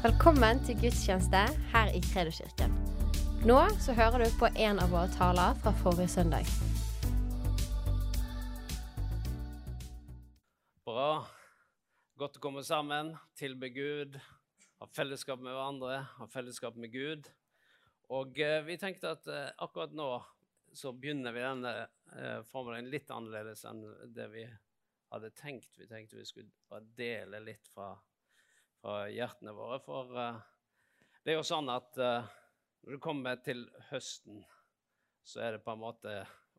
Velkommen til gudstjeneste her i Kredoskirken. Nå så hører du på en av våre taler fra forrige søndag. Bra. Godt å komme sammen, tilbe Gud, ha fellesskap med hverandre, ha fellesskap med Gud. Og eh, vi tenkte at eh, akkurat nå så begynner vi denne eh, formelen litt annerledes enn det vi hadde tenkt. Vi tenkte vi skulle bare dele litt fra, fra hjertene våre. For eh, det er jo sånn at eh, når du kommer til høsten, så er det på en måte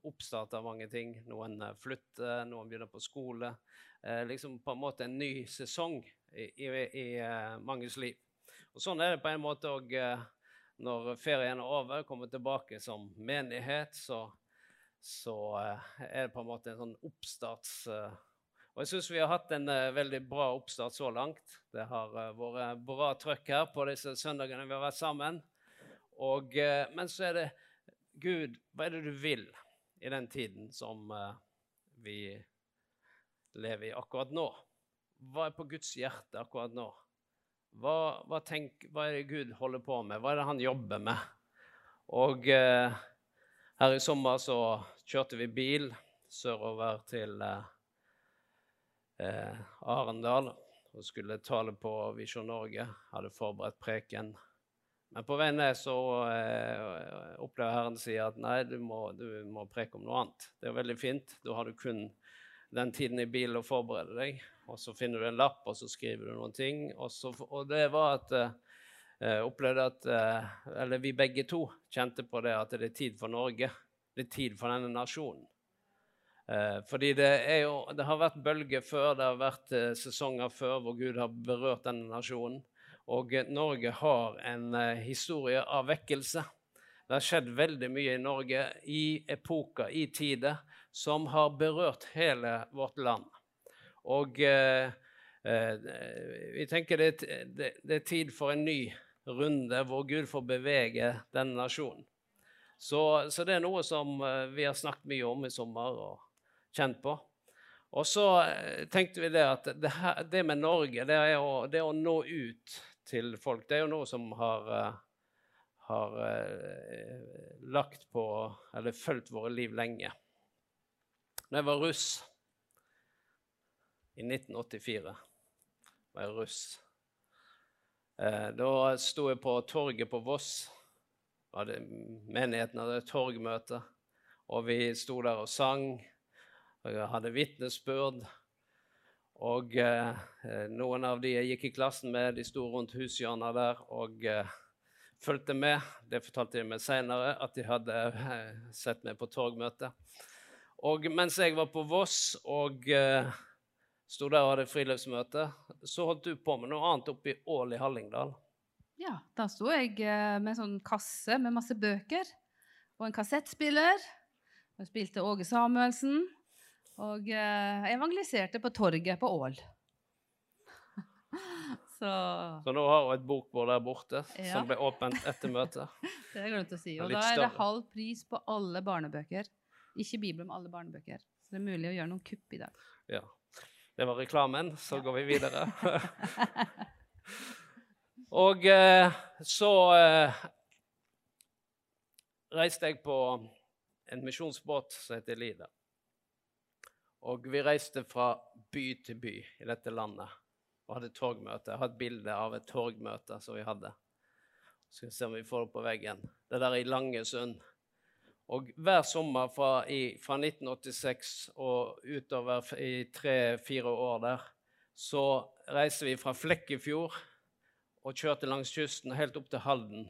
oppstart av mange ting. Noen eh, flytter, noen begynner på skole. Eh, liksom på en måte en ny sesong i, i, i manges liv. Og sånn er det på en måte òg når ferien er over, kommer tilbake som menighet, så, så er det på en måte en sånn oppstarts... og jeg syns vi har hatt en uh, veldig bra oppstart så langt. Det har uh, vært bra trøkk her på disse søndagene vi har vært sammen. Og, uh, men så er det Gud, hva er det du vil i den tiden som vi lever i akkurat nå? Hva er på Guds hjerte akkurat nå? Hva, hva, tenk, hva er det Gud holder på med? Hva er det han jobber med? Og her i sommer så kjørte vi bil sørover til eh, eh, Arendal og skulle tale på Visjon Norge. Hadde forberedt preken. Men på vei ned så eh, opplever Herren si at nei, du må, du må preke om noe annet. Det er veldig fint. Da har du kun den tiden i bilen å forberede deg. Og så finner du en lapp, og så skriver du noen ting. Og, så, og det var at eh, opplevde at eh, Eller vi begge to kjente på det at det er tid for Norge. Det er tid for denne nasjonen. Eh, fordi det, jo, det har vært bølger før, det har vært eh, sesonger før hvor Gud har berørt denne nasjonen. Og eh, Norge har en historie av vekkelse. Det har skjedd veldig mye i Norge i epoker, i tider, som har berørt hele vårt land. Og eh, vi tenker det, det, det, er tid for en ny runde hvor Gud får bevege denne nasjonen. Så, så det er noe som vi har snakket mye om i sommer og kjent på. Og så eh, tenkte vi det at det, her, det med Norge, det å, det å nå ut til folk, det er jo noe som har eh, har eh, lagt på Eller fulgt våre liv lenge. Da jeg var russ i 1984, var jeg russ. Da sto jeg på torget på Voss. Menigheten hadde torgmøte. Og vi sto der og sang. Og jeg hadde vitnesbyrd. Og eh, noen av de jeg gikk i klassen med, de sto rundt hushjørnet der og eh, fulgte med. Det fortalte de meg seinere, at de hadde eh, sett meg på torgmøte. Og mens jeg var på Voss og eh, sto der og hadde friluftsmøte, så holdt du på med noe annet oppe i Ål i Hallingdal. Ja, da sto jeg eh, med en sånn kasse med masse bøker og en kassettspiller. Og spilte Åge Samuelsen. Og eh, evangeliserte på torget på Ål. Så Så nå har hun et bokbord der borte Ja. som ble åpent etter møtet. det har jeg glemt å si. Og da er det halv pris på alle barnebøker. Ikke Bibelen, men alle barnebøker. Så det er mulig å gjøre noen kupp i dag. Ja. Det var reklamen, så Ja. går vi videre. og eh, så eh, reiste jeg på en misjonsbåt som heter Lida. Og vi reiste fra by til by i dette landet og hadde torgmøte. Jeg har et bilde av et torgmøte som vi hadde. Skal vi se om vi får det på veggen. Det der i Langesund. Og hver sommer fra, i, fra 1986 og utover i tre-fire år der, så reiste vi fra Flekkefjord og kjørte langs kysten helt opp til Halden.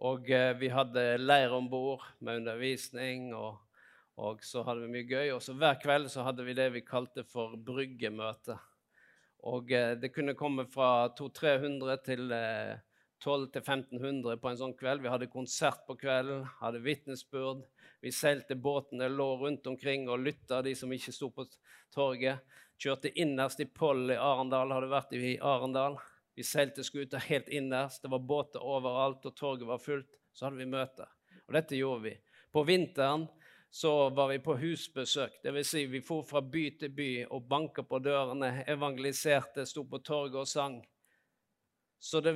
Og eh, vi hadde leir om bord med undervisning, og, og så hadde vi mye gøy. Og så hver kveld så hadde vi det vi kalte for bryggemøte. Og eh, det kunne komme fra 200-300 til eh, 1200-1500 på en sånn kveld. Vi hadde konsert på kvelden, hadde vitnesbyrd. Vi seilte båtene, lå rundt omkring og lytta, de som ikke sto på torget. Kjørte innerst i Poll i Arendal, hadde vært i Arendal. Vi seilte skuta helt innerst, det var båter overalt, og torget var fullt. Så hadde vi møte. Og dette gjorde vi. På vinteren så var vi på husbesøk. Dvs. Si vi for fra by til by og banka på dørene, evangeliserte, sto på torget og sang. Så det,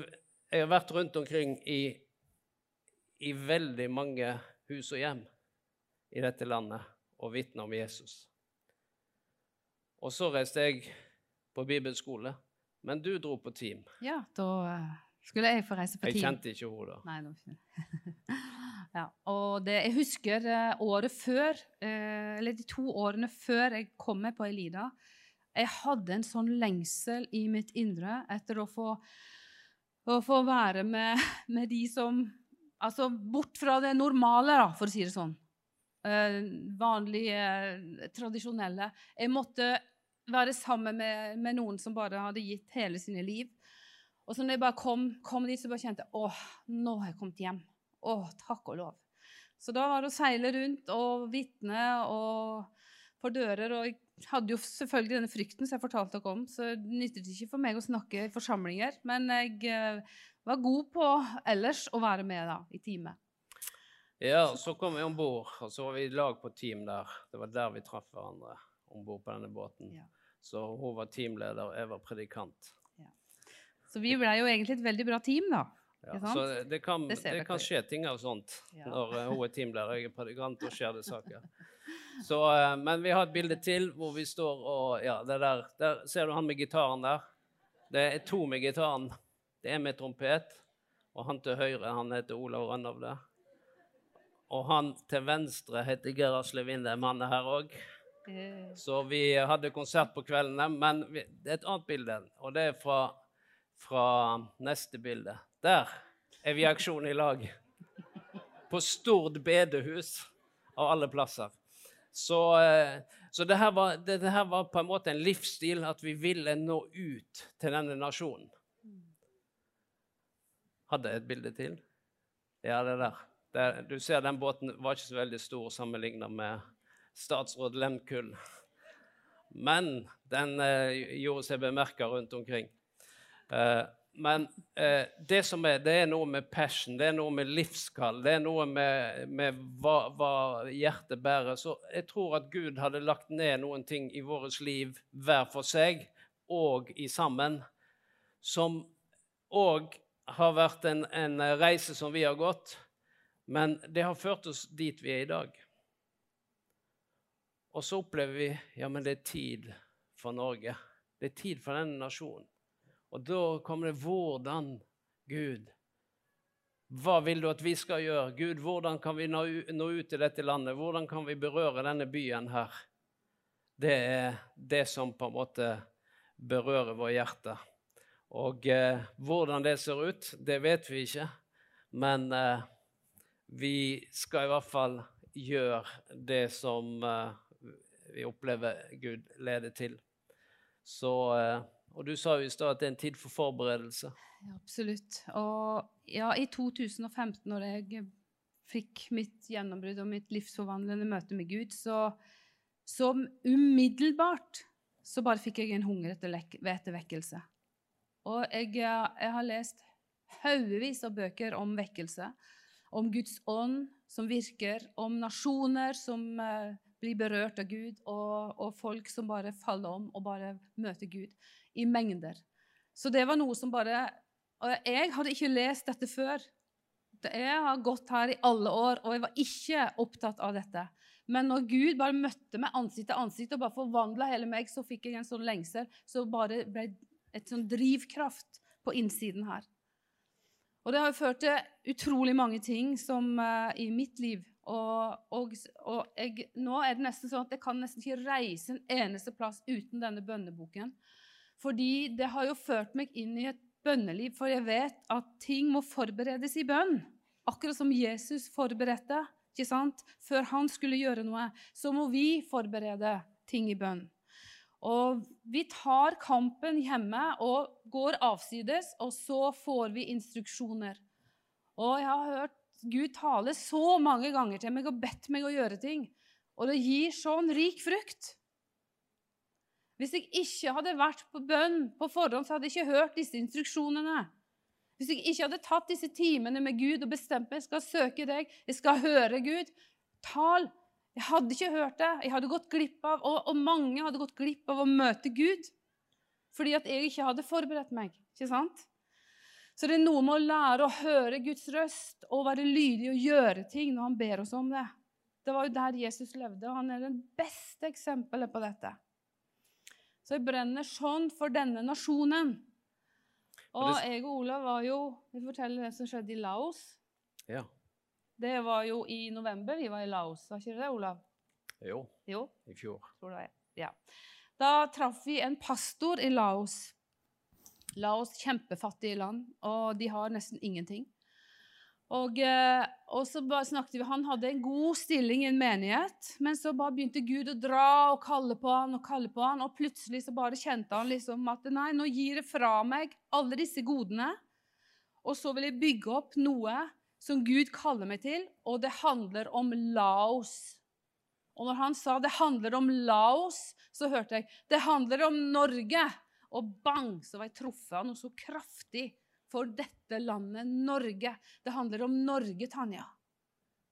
jeg har vært rundt omkring i, i veldig mange hus og hjem i dette landet og vitna om Jesus. Og så reiste jeg på bibelskole, men du dro på team. Ja, da eh, skulle jeg få reise på team. Jeg kjente ikke henne da. Nei, nå ikke. ja, og det, jeg husker eh, året før, eh, eller de to årene før jeg kom med på Elida, jeg hadde en sånn lengsel i mitt indre etter å få, å få være med, med de som Altså bort fra det normale, da, for å si det sånn. Eh, vanlige, tradisjonelle. Jeg måtte være sammen med, med noen som bare hadde gitt hele sine liv. Og så når jeg bare kom, kom dit, så bare kjente jeg åh, nå har jeg kommet hjem. Åh, takk og lov. Så da var det å seile rundt og vitne og for dører. Og jeg hadde jo selvfølgelig denne frykten som jeg fortalte dere om, så det nyttet ikke for meg å snakke i forsamlinger. Men jeg eh, var god på ellers å være med da, i teamet. Ja, så kom vi om bord, og så var vi i lag på team der. Det var der vi traff hverandre om bord på denne båten. Ja. Så hun var teamleder, og jeg var predikant. Så vi ble jo egentlig et veldig bra team, da. Ja, så det, kan, Det det, kan skje ting av sånt Ja. når hun er teamleder og jeg er predikant, og skjer det saker. Så, eh, men vi har et bilde til hvor vi står og Ja, det der, der ser du han med gitaren der. Det er to med gitaren. Det er med trompet. Og han til høyre, han heter Olav Rønnavle. Og han til venstre heter Gerhard Asle Vindheim. Han er her òg. Eh, Så vi hadde konsert på kveldene, men vi, det er et annet bilde, og det er fra, fra neste bilde. Der er vi i aksjon i lag. På Stord bedehus, av alle plasser. Så, eh, så det, her var, det, det her var på en måte en livsstil, at vi ville nå ut til denne nasjonen. Hadde jeg et bilde til? Ja, det der. Det, du ser den båten var ikke så veldig stor sammenlignet med statsråd Lemkull. Men den eh, gjorde seg bemerka rundt omkring. Eh, men eh, det som er, det er noe med passion, det er noe med livskall, det er noe med, med hva, hva hjertet bærer. Så jeg tror at Gud hadde lagt ned noen ting i vårt liv hver for seg og i sammen, som òg har vært en, en reise som vi har gått, men det har ført oss dit vi er i dag. Og så opplever vi ja, men det er tid for Norge. Det er tid for denne nasjonen. Og da kommer det hvordan, Gud Hva vil du at vi skal gjøre? Gud, hvordan kan vi nå, ut til dette landet? Hvordan kan vi berøre denne byen her? Det er det som på en måte berører vårt hjerte. Og eh, hvordan det ser ut, det vet vi ikke. Men eh, vi skal i hvert fall gjøre det som eh, vi opplever Gud leder til. Så, eh, og du sa jo i stad at det er en tid for forberedelse. Ja, absolutt. Og ja, i 2015, når jeg fikk mitt gjennombrudd og mitt livsforvandlende møte med Gud, så, så umiddelbart så bare fikk jeg en hunger etter, lek- etter vekkelse. Og jeg, jeg har lest haugevis av bøker om vekkelse, om Guds ånd som virker, om nasjoner som eh, blir berørt av Gud, og, og folk som bare faller om og bare møter Gud i mengder. Så det var noe som bare jeg hadde ikke lest dette før. Jeg har gått her i alle år, og jeg var ikke opptatt av dette. Men når Gud bare møtte meg ansikt til ansikt og bare forvandla hele meg, så fikk jeg en sånn lengsel. Så bare ble et sånn drivkraft på innsiden her. Og det har jo ført til utrolig mange ting som, uh, i mitt liv. Og, og, og jeg, nå er det nesten sånn at jeg kan nesten ikke reise en eneste plass uten denne bønneboken. Fordi det har jo ført meg inn i et bønneliv, for jeg vet at ting må forberedes i bønn. Akkurat som Jesus forberedte ikke sant? før han skulle gjøre noe, så må vi forberede ting i bønn. Og vi tar kampen hjemme og går avsides, og så får vi instruksjoner. Og jeg har hørt Gud tale så mange ganger til meg og bedt meg å gjøre ting. Og det gir sånn rik frukt. Hvis jeg ikke hadde vært på bønn på forhånd, så hadde jeg ikke hørt disse instruksjonene. Hvis jeg ikke hadde tatt disse timene med Gud og bestemt meg jeg skal søke deg, jeg skal høre Gud, tal. Jeg hadde ikke hørt det. Jeg hadde gått glipp av, og, og mange hadde gått glipp av å møte Gud. Fordi at jeg ikke hadde forberedt meg. ikke sant? Så det er noe med å lære å høre Guds røst og være lydig og gjøre ting når han ber oss om det. Det var jo der Jesus levde, og han er det beste eksempelet på dette. Så jeg brenner sånn for denne nasjonen. Og jeg og Olav var jo Vi forteller det som skjedde i Laos. Ja. Det var jo i november vi var i Laos, var ikke det, Olav? Jo, Jo, i fjor. tror det. Ja. Da traff vi en pastor i Laos. Laos, kjempefattige land, og de har nesten ingenting. Og, eh, og så bare snakket vi, Han hadde en god stilling i en menighet, men så bare begynte Gud å dra og kalle på han og kalle på han, og plutselig så bare kjente han liksom at nei, nå gir jeg fra meg alle disse godene, og så vil jeg bygge opp noe som Gud kaller meg til, og det handler om Laos. Og når han sa det handler om Laos, så hørte jeg det handler om Norge. Og bang, så var jeg truffet av noe så kraftig for dette landet, Norge. Det handler om Norge, Tanja.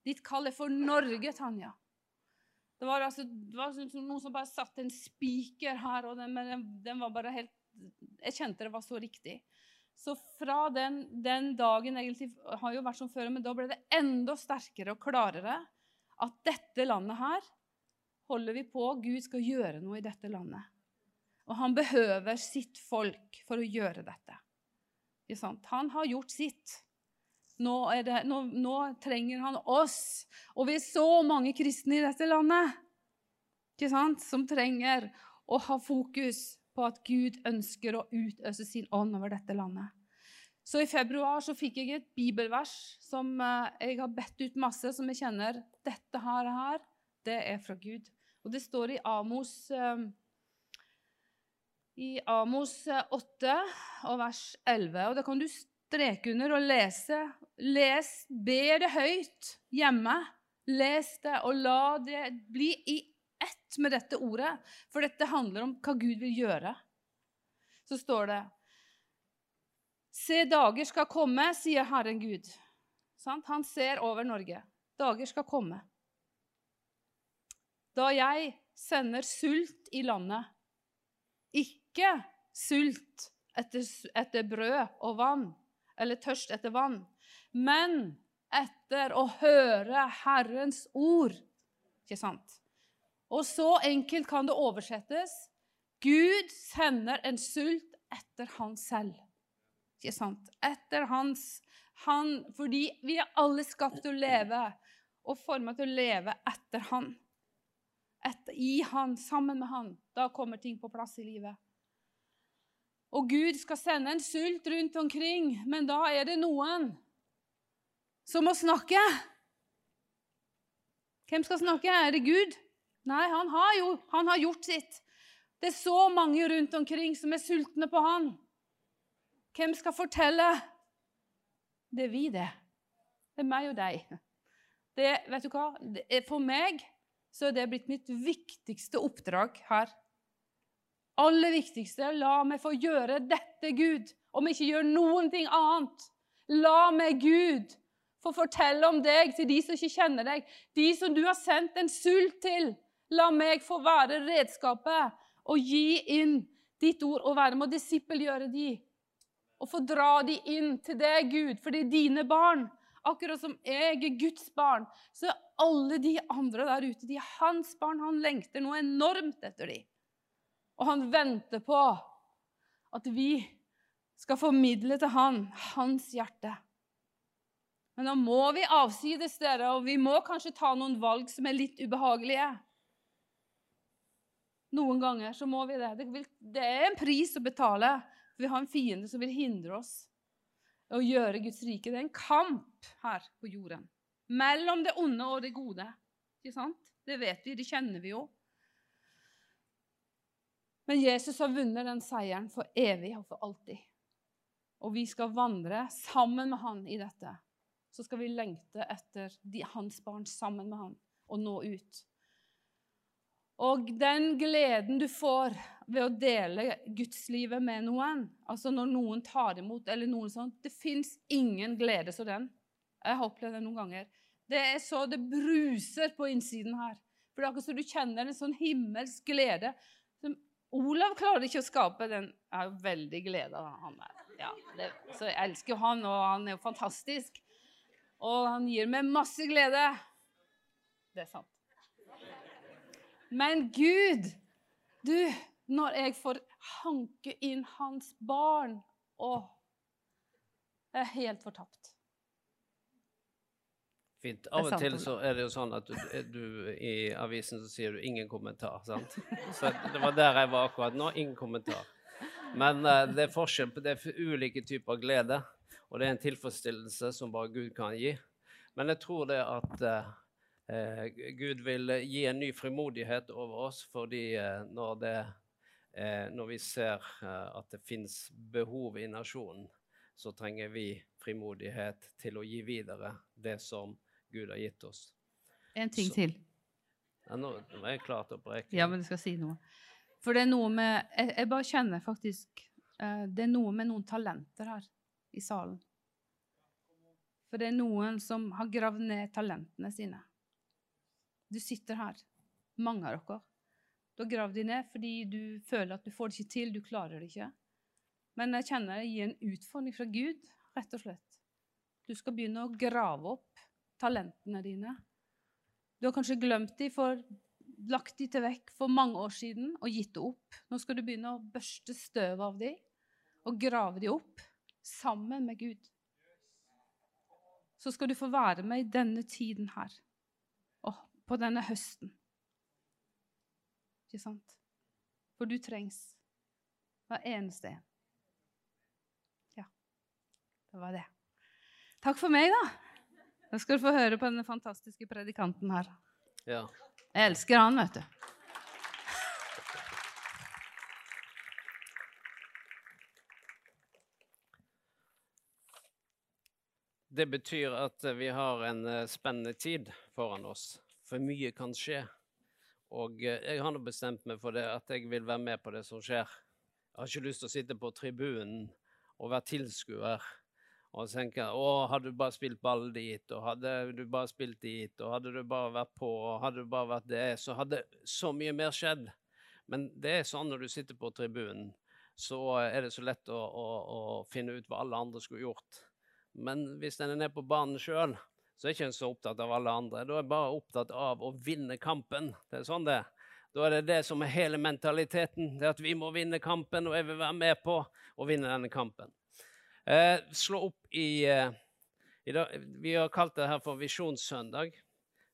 Ditt kall er for Norge, Tanja. Det var, altså, det var noen som bare satte en spiker her, og den, den, den var bare helt Jeg kjente det var så riktig. Så fra den, den dagen egentlig har jo vært som før, men da ble det enda sterkere og klarere at dette landet her holder vi på. Gud skal gjøre noe i dette landet. Og han behøver sitt folk for å gjøre dette. Han har gjort sitt. Nå, det, nå, nå, trenger han oss. Og vi er så mange kristne i dette landet som trenger å ha fokus på at Gud ønsker å utøse sin ånd over dette landet. Så i februar så fikk jeg et bibelvers som eh, jeg har bedt ut masse, som jeg kjenner dette her, her det er fra Gud. Og det står i Amos eh, i Amos 8 og vers 11. Og det kan du streke under og lese. Les, be det høyt hjemme. Les det, og la det bli i ett med dette ordet. For dette handler om hva Gud vil gjøre. Så står det Se, dager skal komme, sier Herren Gud. Han ser over Norge. Dager skal komme. Da jeg sender sult i landet, ikke sult etter, etter, brød og vann, eller tørst etter vann, men etter å høre Herrens ord. Ikke sant? Og så enkelt kan det oversettes. Gud sender en sult etter han selv. Ikke sant? Etter hans han, Fordi vi er alle skapt til å leve og formet til å leve etter han. Etter, I han, sammen med han. Da kommer ting på plass i livet. Og Gud skal sende en sult rundt omkring, men da er det noen som må snakke. Hvem skal snakke? Er det Gud? Nei, han har jo han har gjort sitt. Det er så mange rundt omkring som er sultne på han. Hvem skal fortelle? Det er vi, det. Det er meg og deg. Det, vet du hva? for meg så er det blitt mitt viktigste oppdrag her aller viktigste la meg få gjøre dette, Gud, om jeg ikke gjør noen ting annet. La meg, Gud, få fortelle om deg til de som ikke kjenner deg, de som du har sendt en sult til. La meg få være redskapet og gi inn ditt ord og være med å disippelgjøre de. Og få dra de inn til deg, Gud, for det er dine barn. Akkurat som jeg er Guds barn, så er alle de andre der ute de er hans barn. Han lengter noe enormt etter dem. Og han venter på at vi skal formidle til han hans hjerte. Men da må vi avsides dere, og vi må kanskje ta noen valg som er litt ubehagelige. Noen ganger så må vi det. Det, er en pris å betale. For vi har en fiende som vil hindre oss å gjøre Guds rike. Det er en kamp her på jorden mellom det onde og det gode. Ikke sant? Det vet vi, det kjenner vi jo. Men Jesus har vunnet den seieren for evig og for alltid. Og vi skal vandre sammen med han i dette. Så skal vi lengte etter de, hans barn sammen med han og nå ut. Og den gleden du får ved å dele gudslivet med noen, altså når noen tar imot eller noen sånt Det fins ingen glede som den. Jeg har opplevd det noen ganger. Det er så det bruser på innsiden her. For det er akkurat som du kjenner en sånn himmelsk glede Olav klarer ikke å skape den. Jeg har veldig glede av han der. Ja, det, så jeg elsker jo han, og han er jo fantastisk. Og han gir meg masse glede. Det er sant. Men Gud, du, når jeg får hanke inn hans barn Å, jeg er helt fortapt. Fint. Av og til så er det jo sånn at du, du i avisen så sier du 'ingen kommentar'. sant? Så det var der jeg var akkurat nå. Ingen kommentar. Men uh, det er forskjell på det er ulike typer glede, og det er en tilfredsstillelse som bare Gud kan gi. Men jeg tror det at uh, Gud vil gi en ny frimodighet over oss, fordi når, det, når vi ser at det fins behov i nasjonen, så trenger vi frimodighet til å gi videre det som Gud har gitt oss. En ting Så- til. Ja, nå nå er jeg klar til å breke. Ja, men du skal si noe. For det er noe med Jeg, jeg bare kjenner faktisk uh, Det er noe med noen talenter her i salen. For det er noen som har gravd ned talentene sine. Du sitter her, mange av dere. Du har gravd de ned fordi du føler at du får det ikke til, du klarer det ikke. Men jeg kjenner jeg gir en utfordring fra Gud, rett og slett. Du skal begynne å grave opp talentene dine. Du har kanskje glemt de for lagt de til vekk for mange år siden og gitt det opp. Nå skal du begynne å børste støv av de og grave de opp sammen med Gud. Så skal du få være med i denne tiden her, og på denne høsten. Ikke sant? For du trengs. Hver eneste en. Ja, det var det. Takk for meg, da. Da skal du få høre på denne fantastiske predikanten her. Ja. Jeg elsker han, vet du. Det betyr at eh, vi har en eh, spennende tid foran oss, for mye kan skje. Og eh, jeg har nå bestemt meg for det at jeg vil være med på det som skjer. Jeg har ikke lyst til å sitte på tribunen og være tilskuer og så tenker jeg å, hadde du bare spilt ball dit, og hadde du bare spilt dit, og hadde du bare vært på, og hadde du bare vært det, så hadde så mye mer skjedd. Men det er sånn når du sitter på tribunen, så er det så lett å, å, å finne ut hva alle andre skulle gjort. Men hvis en er nede på banen sjøl, så er ikke en så opptatt av alle andre. Da er en bare opptatt av å vinne kampen. Det er sånn det. Da er det det som er hele mentaliteten. Det er at vi må vinne kampen, og jeg vil være med på å vinne denne kampen. Eh, slå opp i, eh, i dag, Vi har kalt det her for Visjonssøndag.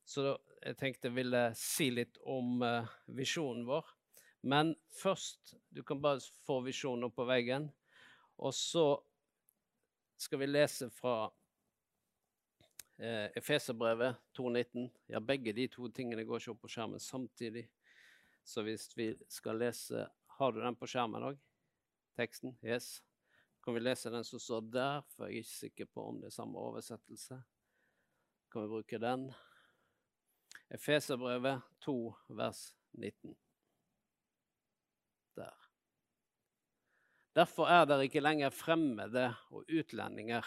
Så da, jeg tenkte jeg ville si litt om eh, visjonen vår. Men først Du kan bare få visjonen opp på veggen. Og så skal vi lese fra eh, Efeserbrevet 2.19. Ja, begge de to tingene går ikke opp på skjermen samtidig. Så hvis vi skal lese Har du den på skjermen òg? Teksten? Yes. Kan vi lese den som står der, for jeg er ikke sikker på om det er samme oversettelse. Kan vi bruke den? Efeserbrevet 2, vers 19. Der. Derfor er dere ikke lenger fremmede og utlendinger,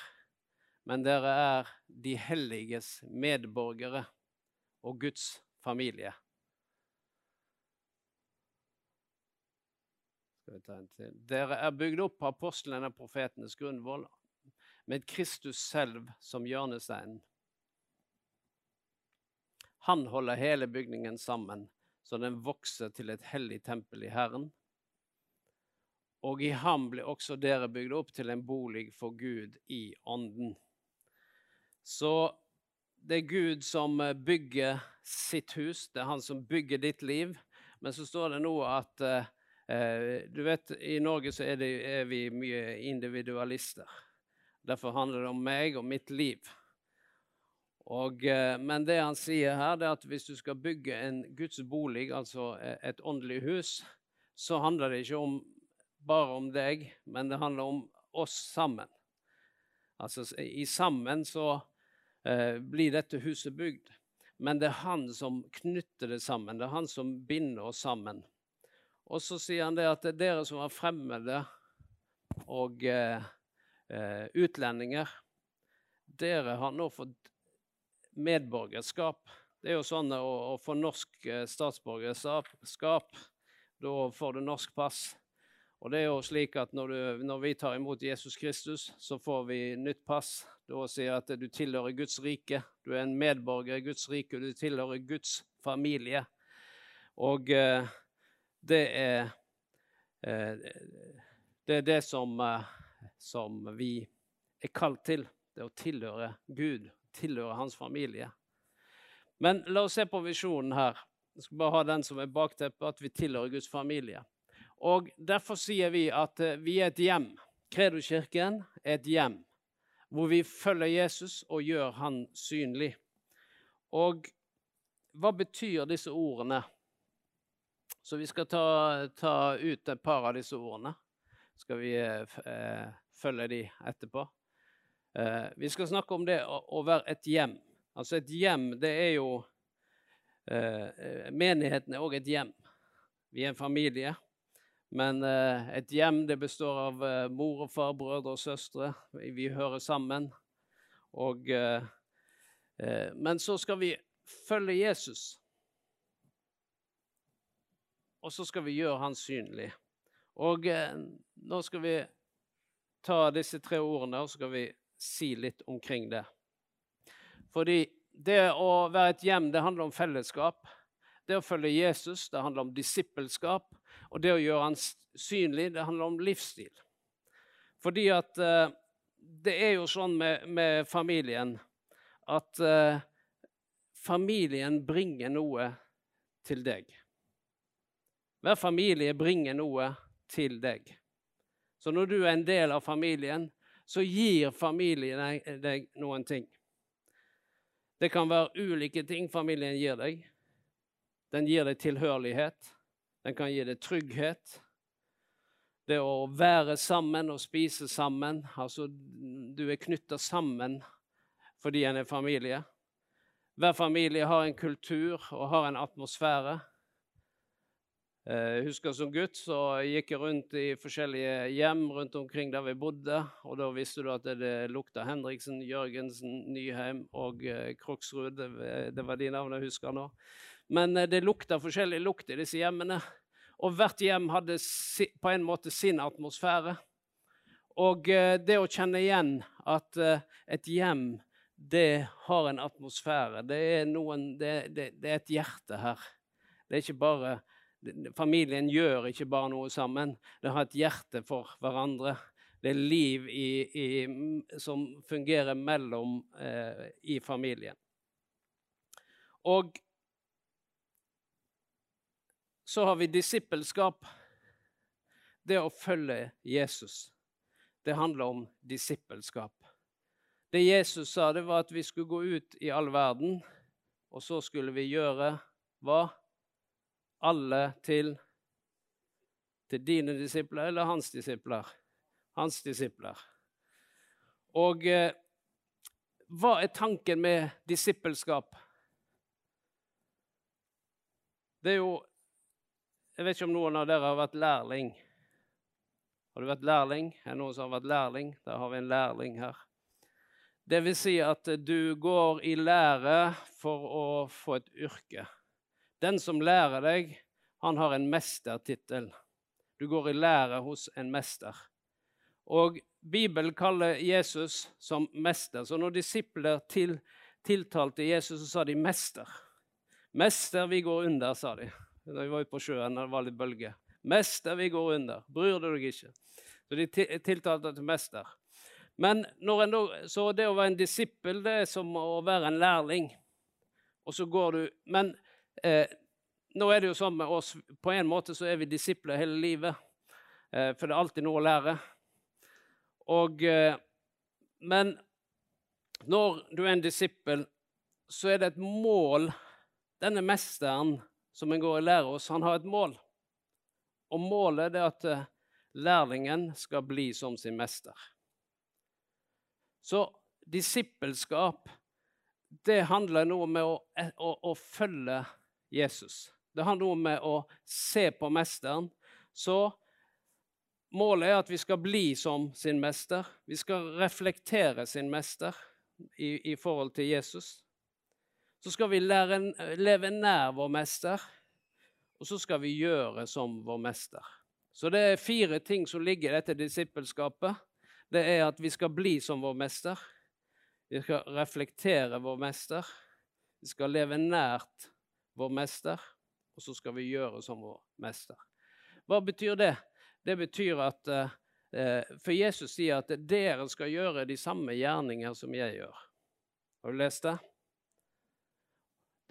men dere er de helliges medborgere og Guds familie. Skal vi ta en til? Dere er bygd opp på apostlene og profetenes grunnvoll, med Kristus selv som hjørnesteinen. Han holder hele bygningen sammen, så den vokser til et hellig tempel i Herren. Og i ham blir også dere bygd opp til en bolig for Gud i ånden. Så det er Gud som eh, bygger sitt hus, det er han som bygger ditt liv. Men så står det nå at eh, Du vet, i Norge så er, det, er vi mye individualister. Derfor handler det om meg og mitt liv. Og, eh, men det han sier her, det er at hvis du skal bygge en Guds bolig, altså eh, et åndelig hus, så handler det ikke om, bare om deg, men det handler om oss sammen. Altså i sammen så eh, blir dette huset bygd. Men det er han som knytter det sammen. Det er han som binder oss sammen. Og så sier han det at det er dere som var fremmede og eh, eh, utlendinger, dere har nå fått medborgerskap. Det er jo sånn å, å få norsk eh, statsborgerskap, da får du norsk pass. Og det er jo slik at når, du, når vi tar imot Jesus Kristus, så får vi nytt pass. Da sier at du tilhører Guds rike. Du er en medborger i Guds rike, og du tilhører Guds familie. Og eh, det er eh, Det er det som, eh, som vi er kalt til. Det å tilhøre Gud, tilhøre hans familie. Men la oss se på visjonen her. Jeg skal bare ha den som er bakteppet, at vi tilhører Guds familie. Og Derfor sier vi at eh, vi er et hjem. Kredokirken er et hjem hvor vi følger Jesus og gjør han synlig. Og hva betyr disse ordene? Så vi skal ta, ta ut et par av disse ordene. Skal vi eh, følge de etterpå. Eh, vi skal snakke om det å, å, være et hjem. Altså et hjem, det er jo eh, Menigheten er òg et hjem. Vi er en familie. Men eh, et hjem det består av eh, mor og far, brødre og søstre. Vi hører sammen. Og, eh, eh men så skal vi følge Jesus. Og så skal vi gjøre han synlig. Og eh, nå skal vi ta disse tre ordene og så skal vi si litt omkring det. Fordi det å være et hjem, det handler om fellesskap. Det å følge Jesus, det handler om disippelskap. Og det å gjøre han synlig, det handler om livsstil. Fordi at eh, det er jo sånn med, med familien at eh, familien bringer noe til deg. Hver familie bringer noe til deg. Så når du er en del av familien, så gir familien deg noen ting. Det kan være ulike ting familien gir deg. Den gir deg tilhørighet. Den kan gi deg trygghet. Det å være sammen og spise sammen. Altså, du er knytta sammen fordi en er familie. Hver familie har en kultur og har en atmosfære. Eh, jeg husker Som gutt så gikk jeg rundt i forskjellige hjem rundt omkring der vi bodde. og Da visste du at det lukta Henriksen, Jørgensen, Nyheim og eh, Kroksrud. Det, var de navnene jeg husker nå. Men eh, det lukta forskjellig lukt i disse hjemmene. Og hvert hjem hadde på en måte sin atmosfære. Og det å kjenne igjen at et hjem, det har en atmosfære. Det er, noen, det, det, det er et hjerte her. Det er ikke bare Familien gjør ikke bare noe sammen. Det har et hjerte for hverandre. Det er liv i, i, som fungerer mellom eh, i familien. Og så har vi disippelskap. Det å følge Jesus. Det handler om disippelskap. Det Jesus sa, det var at vi skulle gå ut i all verden, og så skulle vi gjøre hva? Alle til Til dine disipler eller hans disipler? Hans disipler. Og eh, hva er tanken med disippelskap? Det er jo jeg vet ikke om noen av dere har vært lærling. Har du vært lærling? Er det noen som har vært lærling? Der har vi en lærling her. Det vil si at du går i lære for å få et yrke. Den som lærer deg, han har en mestertittel. Du går i lære hos en mester. Og Bibelen kaller Jesus som mester. Så når disipler til, tiltalte Jesus, så sa de 'mester'. 'Mester, vi går under', sa de da vi var ute på sjøen det var litt bølger. 'Mester, vi går under. Bryr du deg ikke?' Så de tiltalte til mester. Men da, så det å være en disippel, det er som å være en lærling. Og så går du Men eh, nå er det jo sånn med oss På en måte så er vi disipler hele livet. Eh, for det er alltid noe å lære. Og eh, Men når du er en disippel, så er det et mål Denne mesteren som en går og lærer oss, han har et mål. Og målet er at eh, lærlingen skal bli som sin mester. Så disippelskap, det handler noe med å, eh, å, å følge Jesus. Det handler om å se på mesteren. Så målet er at vi skal bli som sin mester. Vi skal reflektere sin mester i, i forhold til Jesus så skal vi lære, leve nær vår mester, og så skal vi gjøre som vår mester. Så det er fire ting som ligger i dette disippelskapet. Det er at vi skal bli som vår mester. Vi skal reflektere vår mester. Vi skal leve nært vår mester, og så skal vi gjøre som vår mester. Hva betyr det? Det betyr at eh, For Jesus sier at dere skal gjøre de samme gjerninger som jeg gjør. Har du lest det?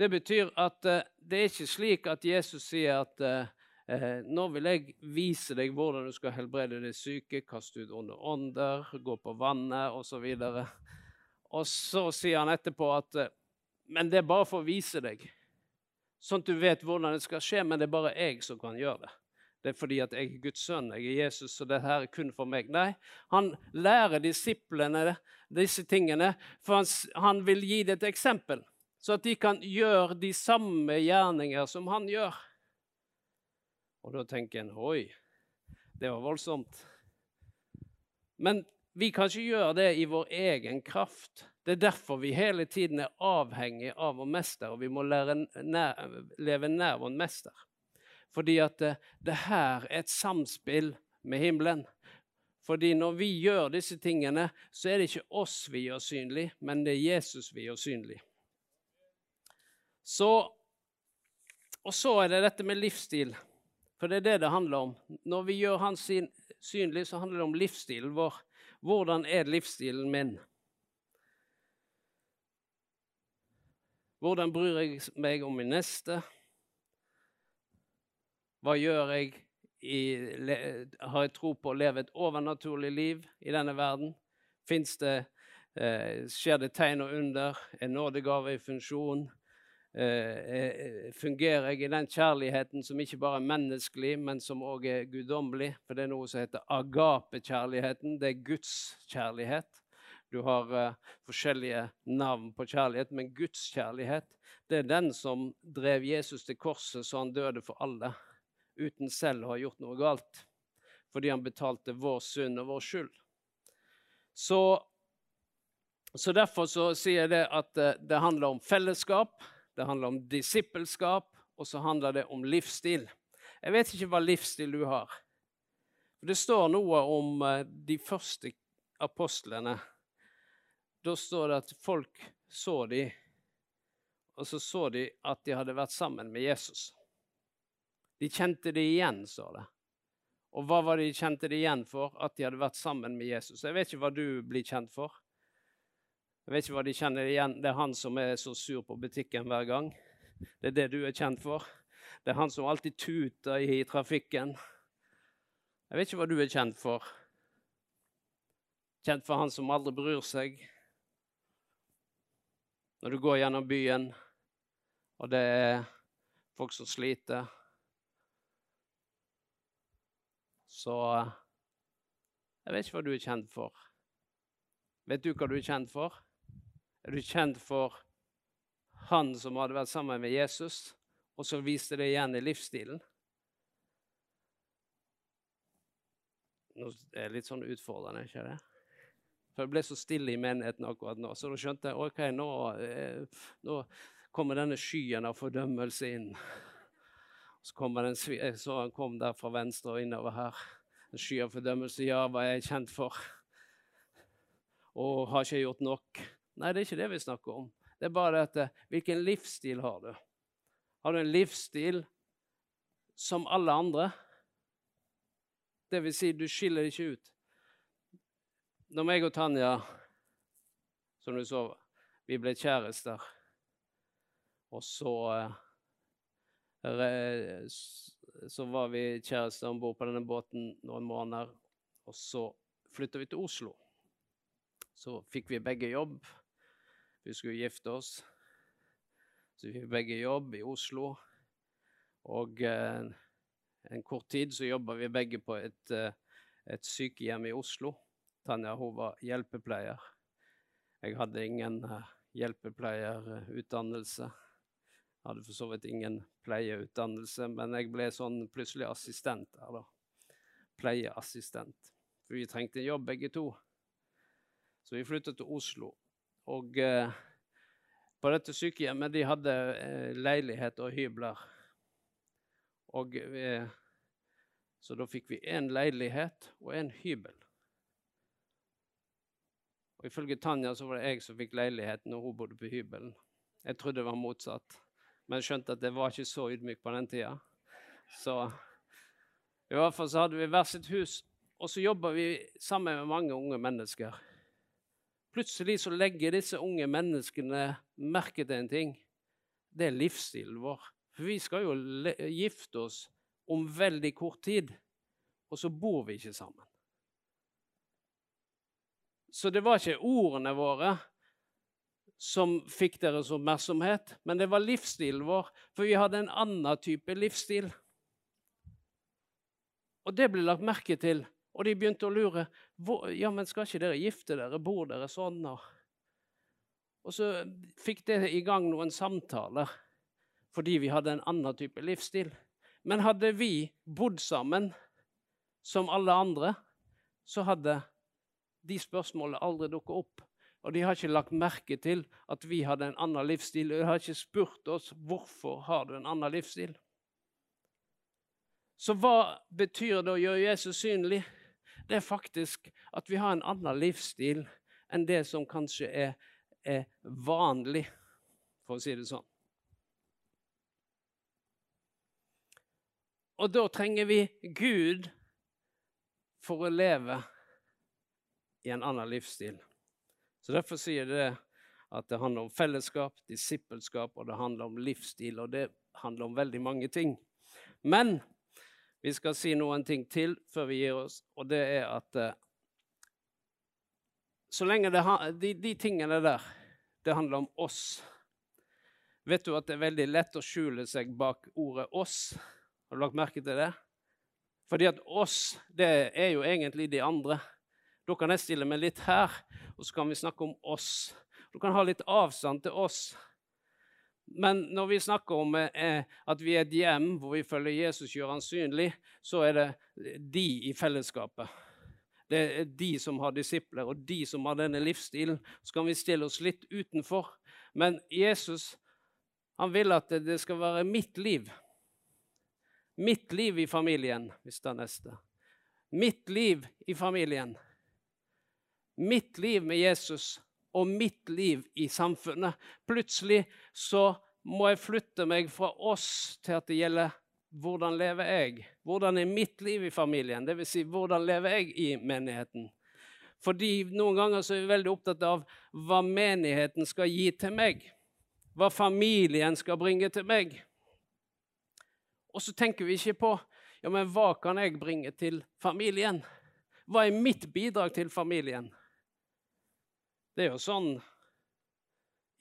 Det betyr at eh, det er ikke slik at Jesus sier at eh, eh nå vil jeg vise deg hvordan du skal helbrede de syke, kaste ut onde ånder, gå på vannet osv. Og, og så sier han etterpå at eh, men det er bare for å vise deg. Sånn at du vet hvordan det skal skje, men det er bare jeg som kan gjøre det. Det er fordi at jeg er Guds sønn, jeg er Jesus, og det her er kun for meg. Nei, han lærer disiplene disse tingene, for han, han vil gi det et eksempel så at de kan gjøre de samme gjerninger som han gjør. Og da tenker en oi, det var voldsomt. Men vi kan ikke gjøre det i vår egen kraft. Det er derfor vi hele tiden er avhengig av vår mester, og vi må nær, leve nær vår mester. Fordi at det, det her er et samspill med himmelen. Fordi når vi gjør disse tingene, så er det ikke oss vi gjør synlig, men det er Jesus vi gjør synlig. Så, og så er det dette med livsstil. For det er det det handler om. Når vi gjør han synlig, så handler det om livsstilen vår. Hvordan er livsstilen min? Hvordan bryr jeg meg om min neste? Hva gjør jeg? I, har jeg tro på å leve et overnaturlig liv i denne verden? Fins det eh, Skjer det tegn og under? Er nådegave i funksjon? Eh, eh, fungerer jeg i den kjærligheten som ikke bare er menneskelig, men som òg er guddommelig. For det er noe som heter agape-kjærligheten. Det er Guds kjærlighet. Du har uh, forskjellige navn på kjærlighet, men Guds kjærlighet det er den som drev Jesus til korset så han døde for alle, uten selv å ha gjort noe galt. Fordi han betalte vår synd og vår skyld. Så, så derfor så sier jeg det at uh, det handler om fellesskap det handler om disippelskap, og så handler det om livsstil. Jeg vet ikke hva livsstil du har. Det står noe om uh, de første apostlene. Da står det at folk så de, og så så de at de hadde vært sammen med Jesus. De kjente det igjen, står det. Og hva var det de kjente det igjen for? At de hadde vært sammen med Jesus. Jeg vet ikke hva du blir kjent for. Jeg vet ikke hva de kjenner igjen. Det er han som er så sur på butikken hver gang. Det er det du er kjent for. Det er han som alltid tuter i trafikken. Jeg vet ikke hva du er kjent for. Kjent for han som aldri bryr seg. Når du går gjennom byen, og det er folk som sliter, så Jeg vet ikke hva du er kjent for. Vet du hva du er kjent for? Er du kjent for han som hadde vært sammen med Jesus, og som viste det igjen i livsstilen? Nå er det litt sånn utfordrende, ikke det? For det ble så stille i menigheten akkurat nå, så da skjønte jeg ok, nå, eh, nå kommer denne skyen av fordømmelse inn. Så kom den, jeg så han kom der fra venstre og innover her. En sky av fordømmelse. Ja, hva er jeg kjent for? Og har ikke jeg gjort nok? Nei, det er ikke det vi snakker om. Det er bare dette Hvilken livsstil har du? Har du en livsstil som alle andre? Det vil si, du skiller deg ikke ut. Når meg og Tanja, som du så, vi ble kjærester, og så eh, Så var vi kjærester om bord på denne båten noen måneder, og så flytta vi til Oslo. Så fikk vi begge jobb. Vi skulle gifte oss. Så vi fikk begge jobb i Oslo. Og eh, en kort tid så jobba vi begge på et, eh, et, sykehjem i Oslo. Tanja hun var hjelpepleier. Jeg hadde ingen eh, hjelpepleierutdannelse. Jeg hadde for så vidt ingen pleieutdannelse, men jeg ble sånn plutselig assistent da. Pleieassistent. For vi trengte en jobb, begge to. Så vi flyttet til Oslo. Og eh, på dette sykehjemmet de hadde eh, leilighet og hybler. Og eh, Så da fikk vi én leilighet og en hybel. Og Ifølge Tanja så var det jeg som fikk leiligheten, og hun bodde på hybelen. Jeg trodde det var motsatt, men skjønte at det var ikke så ydmyk på den tida. Så i hvert fall så hadde vi hvert sitt hus, og så jobba vi sammen med mange unge mennesker. Plutselig så legger disse unge menneskene merke til en ting. Det er livsstilen vår. For vi skal jo gifte oss om veldig kort tid, og så bor vi ikke sammen. Så det var ikke ordene våre som fikk deres oppmerksomhet, men det var livsstilen vår, for vi hadde en annen type livsstil. Og det ble lagt merke til, og de begynte å lure. Ja, men skal ikke dere gifte dere? Bor dere sånn? Og så fikk det i gang noen samtaler fordi vi hadde en annen type livsstil. Men hadde vi bodd sammen som alle andre, så hadde de spørsmålene aldri dukker opp. Og de har ikke lagt merke til at vi hadde en annen livsstil. Og De har ikke spurt oss hvorfor har du en annen livsstil. Så hva betyr det å gjøre Jesus synlig? Det er faktisk at vi har en annen livsstil enn det som kanskje er, er vanlig, for å si det sånn. Og da trenger vi Gud for å leve i en annen livsstil. Så Derfor sier det at det handler om fellesskap, disippelskap, og det handler om livsstil. Og det handler om veldig mange ting. Men vi skal si noen ting til før vi gir oss, og det er at eh, så lenge det, de, de tingene der, det handler om oss Vet du at det er veldig lett å skjule seg bak ordet 'oss'? Har du lagt merke til det? Fordi at 'oss', det er jo egentlig de andre. Da kan jeg stille meg litt her, og så kan vi snakke om oss. Du kan ha litt avstand til oss. Men når vi snakker om eh, at vi er et hjem hvor vi følger Jesus, gjør han synlig, så er det de i fellesskapet. Det er de som har disipler, og de som har denne livsstilen. Så kan vi stille oss litt utenfor. Men Jesus han vil at det skal være mitt liv. Mitt liv i familien, hvis det er neste. Mitt liv i familien mitt liv med Jesus og mitt liv i samfunnet. Plutselig så må jeg flytte meg fra oss til at det gjelder hvordan lever jeg? Hvordan er mitt liv i familien? Dvs. Si, hvordan lever jeg i menigheten? Fordi noen ganger så er vi veldig opptatt av hva menigheten skal gi til meg. Hva familien skal bringe til meg. Og så tenker vi ikke på ja, men hva kan jeg bringe til familien? Hva er mitt bidrag til familien? Det er jo sånn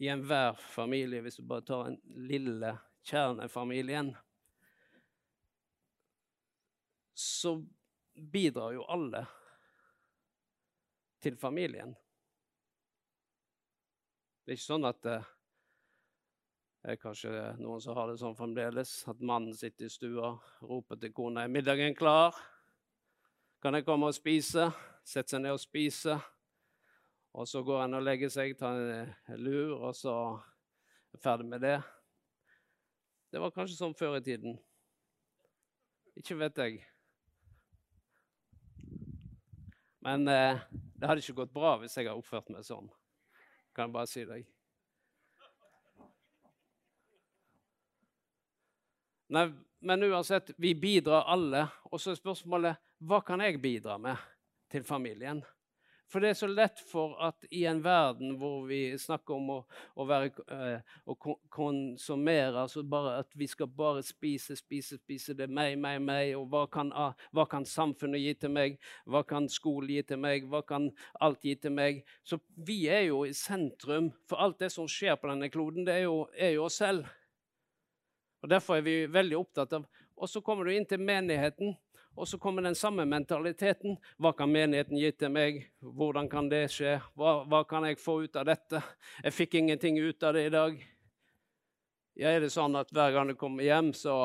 i enhver familie, hvis du bare tar den lille kjernefamilien, så bidrar jo alle til familien. Det er ikke sånn at eh, det er kanskje noen som har det sånn fremdeles, at mannen sitter i stua, roper til kona 'Er middagen klar?' 'Kan jeg komme og spise?' Sette seg ned og spise. Og så går han og legger seg, tar en lur, og så er ferdig med det. Det var kanskje sånn før i tiden. Ikke vet jeg. Men eh, det hadde ikke gått bra hvis jeg hadde oppført meg sånn. Kan jeg bare si deg. Nei, men uansett, vi bidrar alle. Og så er spørsmålet hva kan jeg bidra med til familien? For det er så lett for at i en verden hvor vi snakker om å, å, være, eh, å konsumere, altså at vi skal bare spise, spise, spise det meg, meg, meg, og hva kan, hva kan, samfunnet gi til meg, hva kan skolen gi til meg, hva kan alt gi til meg? Så vi er jo i sentrum for alt det som skjer på denne kloden, det er jo, er jo oss selv. Og Derfor er vi veldig opptatt av Og så kommer du inn til menigheten. Og så kommer den samme mentaliteten. Hva kan menigheten gi til meg? Hvordan kan det skje? Hva, hva kan jeg få ut av dette? Jeg fikk ingenting ut av det i dag. Ja, er det sånn at hver gang du kommer hjem, så,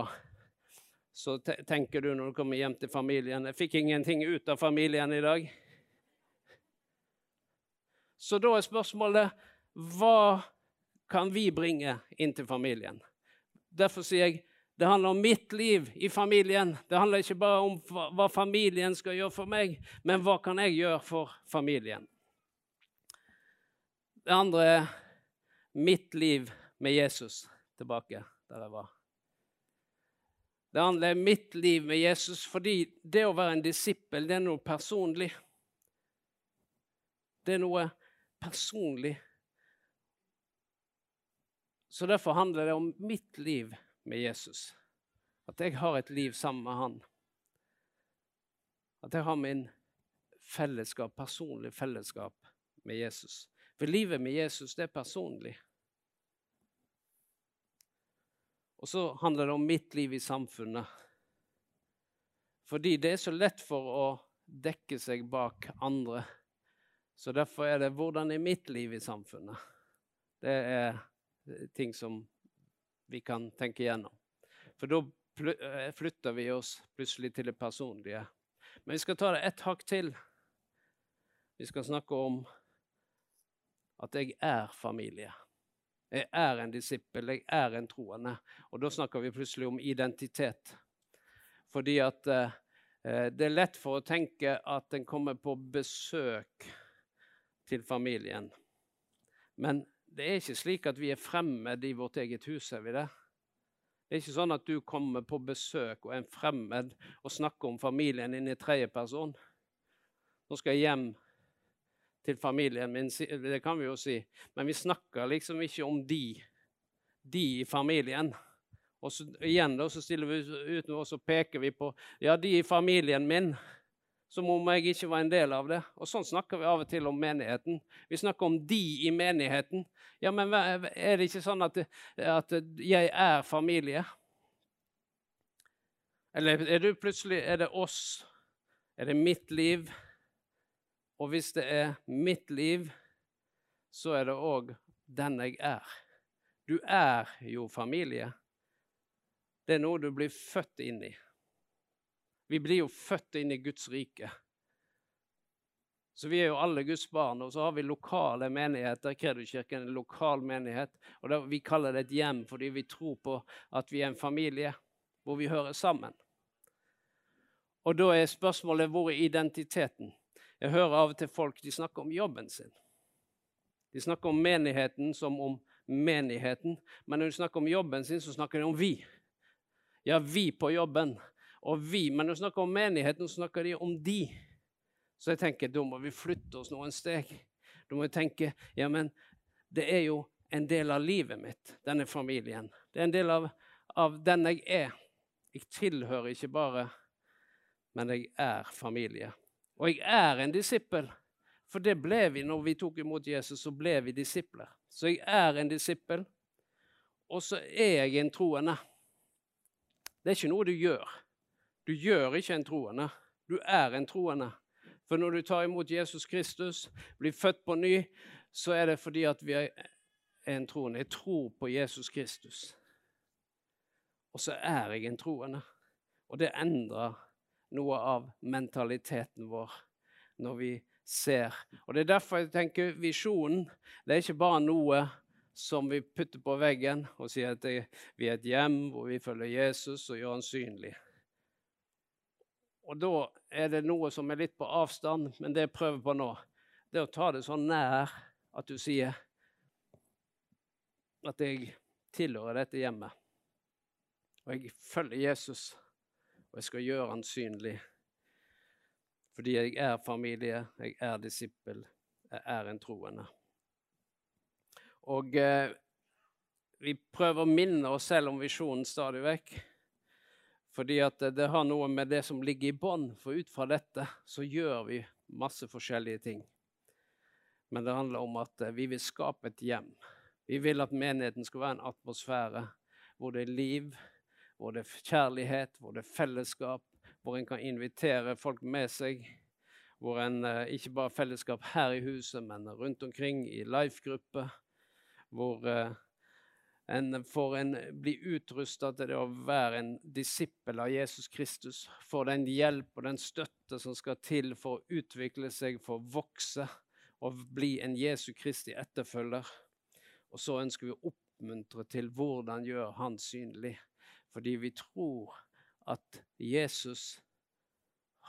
så tenker du når du kommer hjem til familien Jeg fikk ingenting ut av familien i dag. Så da er spørsmålet hva kan vi bringe inn til familien? Derfor sier jeg Det handler om mitt liv i familien. Det handler ikke bare om hva familien skal gjøre for meg, men hva kan jeg gjøre for familien. Det andre er mitt liv med Jesus. Tilbake der jeg var. Det andre er mitt liv med Jesus fordi det å være en disippel, det er noe personlig. Det er noe personlig. Så derfor handler det om mitt liv med Jesus. At jeg har et liv sammen med han. At jeg har min fellesskap, personlig fellesskap med Jesus. For livet med Jesus, det er personlig. Og så handler det om mitt liv i samfunnet. Fordi det er så lett for å dekke seg bak andre. Så derfor er det 'hvordan er mitt liv i samfunnet'? Det er ting som vi kan tenke igjennom. For da eh, flytter vi oss plutselig til det personlige. Men vi skal ta det ett hakk til. Vi skal snakke om at jeg er familie. Jeg er en disippel, jeg er en troende. Og da snakker vi plutselig om identitet. Fordi at eh, eh det er lett for å tenke at en kommer på besøk til familien. Men det er ikke slik at vi er fremmed i vårt eget hus, er vi det? Det er ikke sånn at du kommer på besøk og er en fremmed og snakker om familien din i tredje person. Nå skal jeg hjem til familien min, det kan vi jo si. Men vi snakker liksom ikke om de, de i familien. Og så, igjen da, så stiller vi ut noe, og så peker vi på ja, de i familien min som om jeg ikke var en del av det. Og Sånn snakker vi av og til om menigheten. Vi snakker om de i menigheten. Ja, men er det ikke sånn at, at jeg er familie? Eller er det plutselig Er det oss? Er det mitt liv? Og hvis det er mitt liv, så er det òg den jeg er. Du er jo familie. Det er noe du blir født inn i. Vi blir jo født inn i Guds rike. Så vi er jo alle Guds barn, og så har vi lokale menigheter. Kredokirken er en lokal menighet. og det, Vi kaller det et hjem fordi vi tror på at vi er en familie hvor vi hører sammen. Og da er spørsmålet hvor er identiteten? Jeg hører av og til folk de snakker om jobben sin. De snakker om menigheten som om menigheten. Men når de snakker om jobben sin, så snakker de om vi. Ja, vi på jobben og vi. Men når de snakker om menigheten, snakker de om de. Så jeg tenker da må vi flytte oss noen steg. Da må vi tenke ja, men det er jo en del av livet mitt, denne familien. Det er en del av, av den jeg er. Jeg tilhører ikke bare, men jeg er familie. Og jeg er en disippel. For det ble vi når vi tok imot Jesus, så ble vi disipler. Så jeg er en disippel, og så er jeg en troende. Det er ikke noe du gjør. Du gjør ikke en troende, du er en troende. For når du tar imot Jesus Kristus, blir født på ny, så er det fordi at vi er en troende. Jeg tror på Jesus Kristus. Og så er jeg en troende. Og det endrer noe av mentaliteten vår når vi ser. Og Det er derfor jeg tenker visjonen det er ikke bare noe som vi putter på veggen og sier at vi er et hjem hvor vi følger Jesus og gjør han synlig. Og da er det noe som er litt på avstand, men det jeg prøver på nå, det er å ta det så nær at du sier at jeg tilhører dette hjemmet. Og jeg følger Jesus, og jeg skal gjøre han synlig. Fordi jeg er familie, jeg er disippel, jeg er en troende. Og eh, vi prøver å minne oss selv om visjonen stadig vekk. Fordi det har noe med det som ligger i bånn. For ut fra dette så gjør vi masse forskjellige ting. Men det handler om at eh, vi vil skape et hjem. Vi vil at menigheten skal være en atmosfære hvor det er liv, hvor det er kjærlighet, hvor det er fellesskap, hvor en kan invitere folk med seg. Hvor en eh, ikke bare fellesskap her i huset, men rundt omkring i life-grupper. Hvor eh, en får en bli utrusta til det å være en disippel av Jesus Kristus. Får den hjelp og den støtte som skal til for å utvikle seg, for å vokse og bli en Jesu Kristi etterfølger. Og så ønsker vi å oppmuntre til hvordan gjør Han synlig. Fordi vi tror at Jesus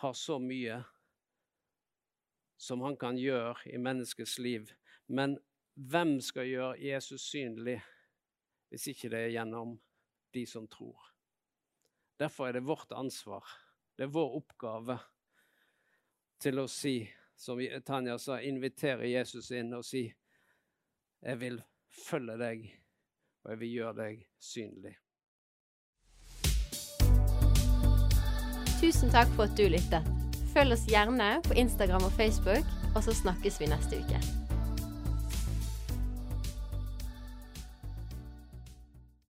har så mye som han kan gjøre i menneskets liv. Men hvem skal gjøre Jesus synlig hvis ikke det er gjennom de som tror? Derfor er det vårt ansvar, det er vår oppgave til å si, som Tanja sa, invitere Jesus inn og si jeg vil følge deg, og jeg vil gjøre deg synlig. Tusen takk for at du lyttet. Følg oss gjerne på Instagram og Facebook, og så snakkes vi neste uke.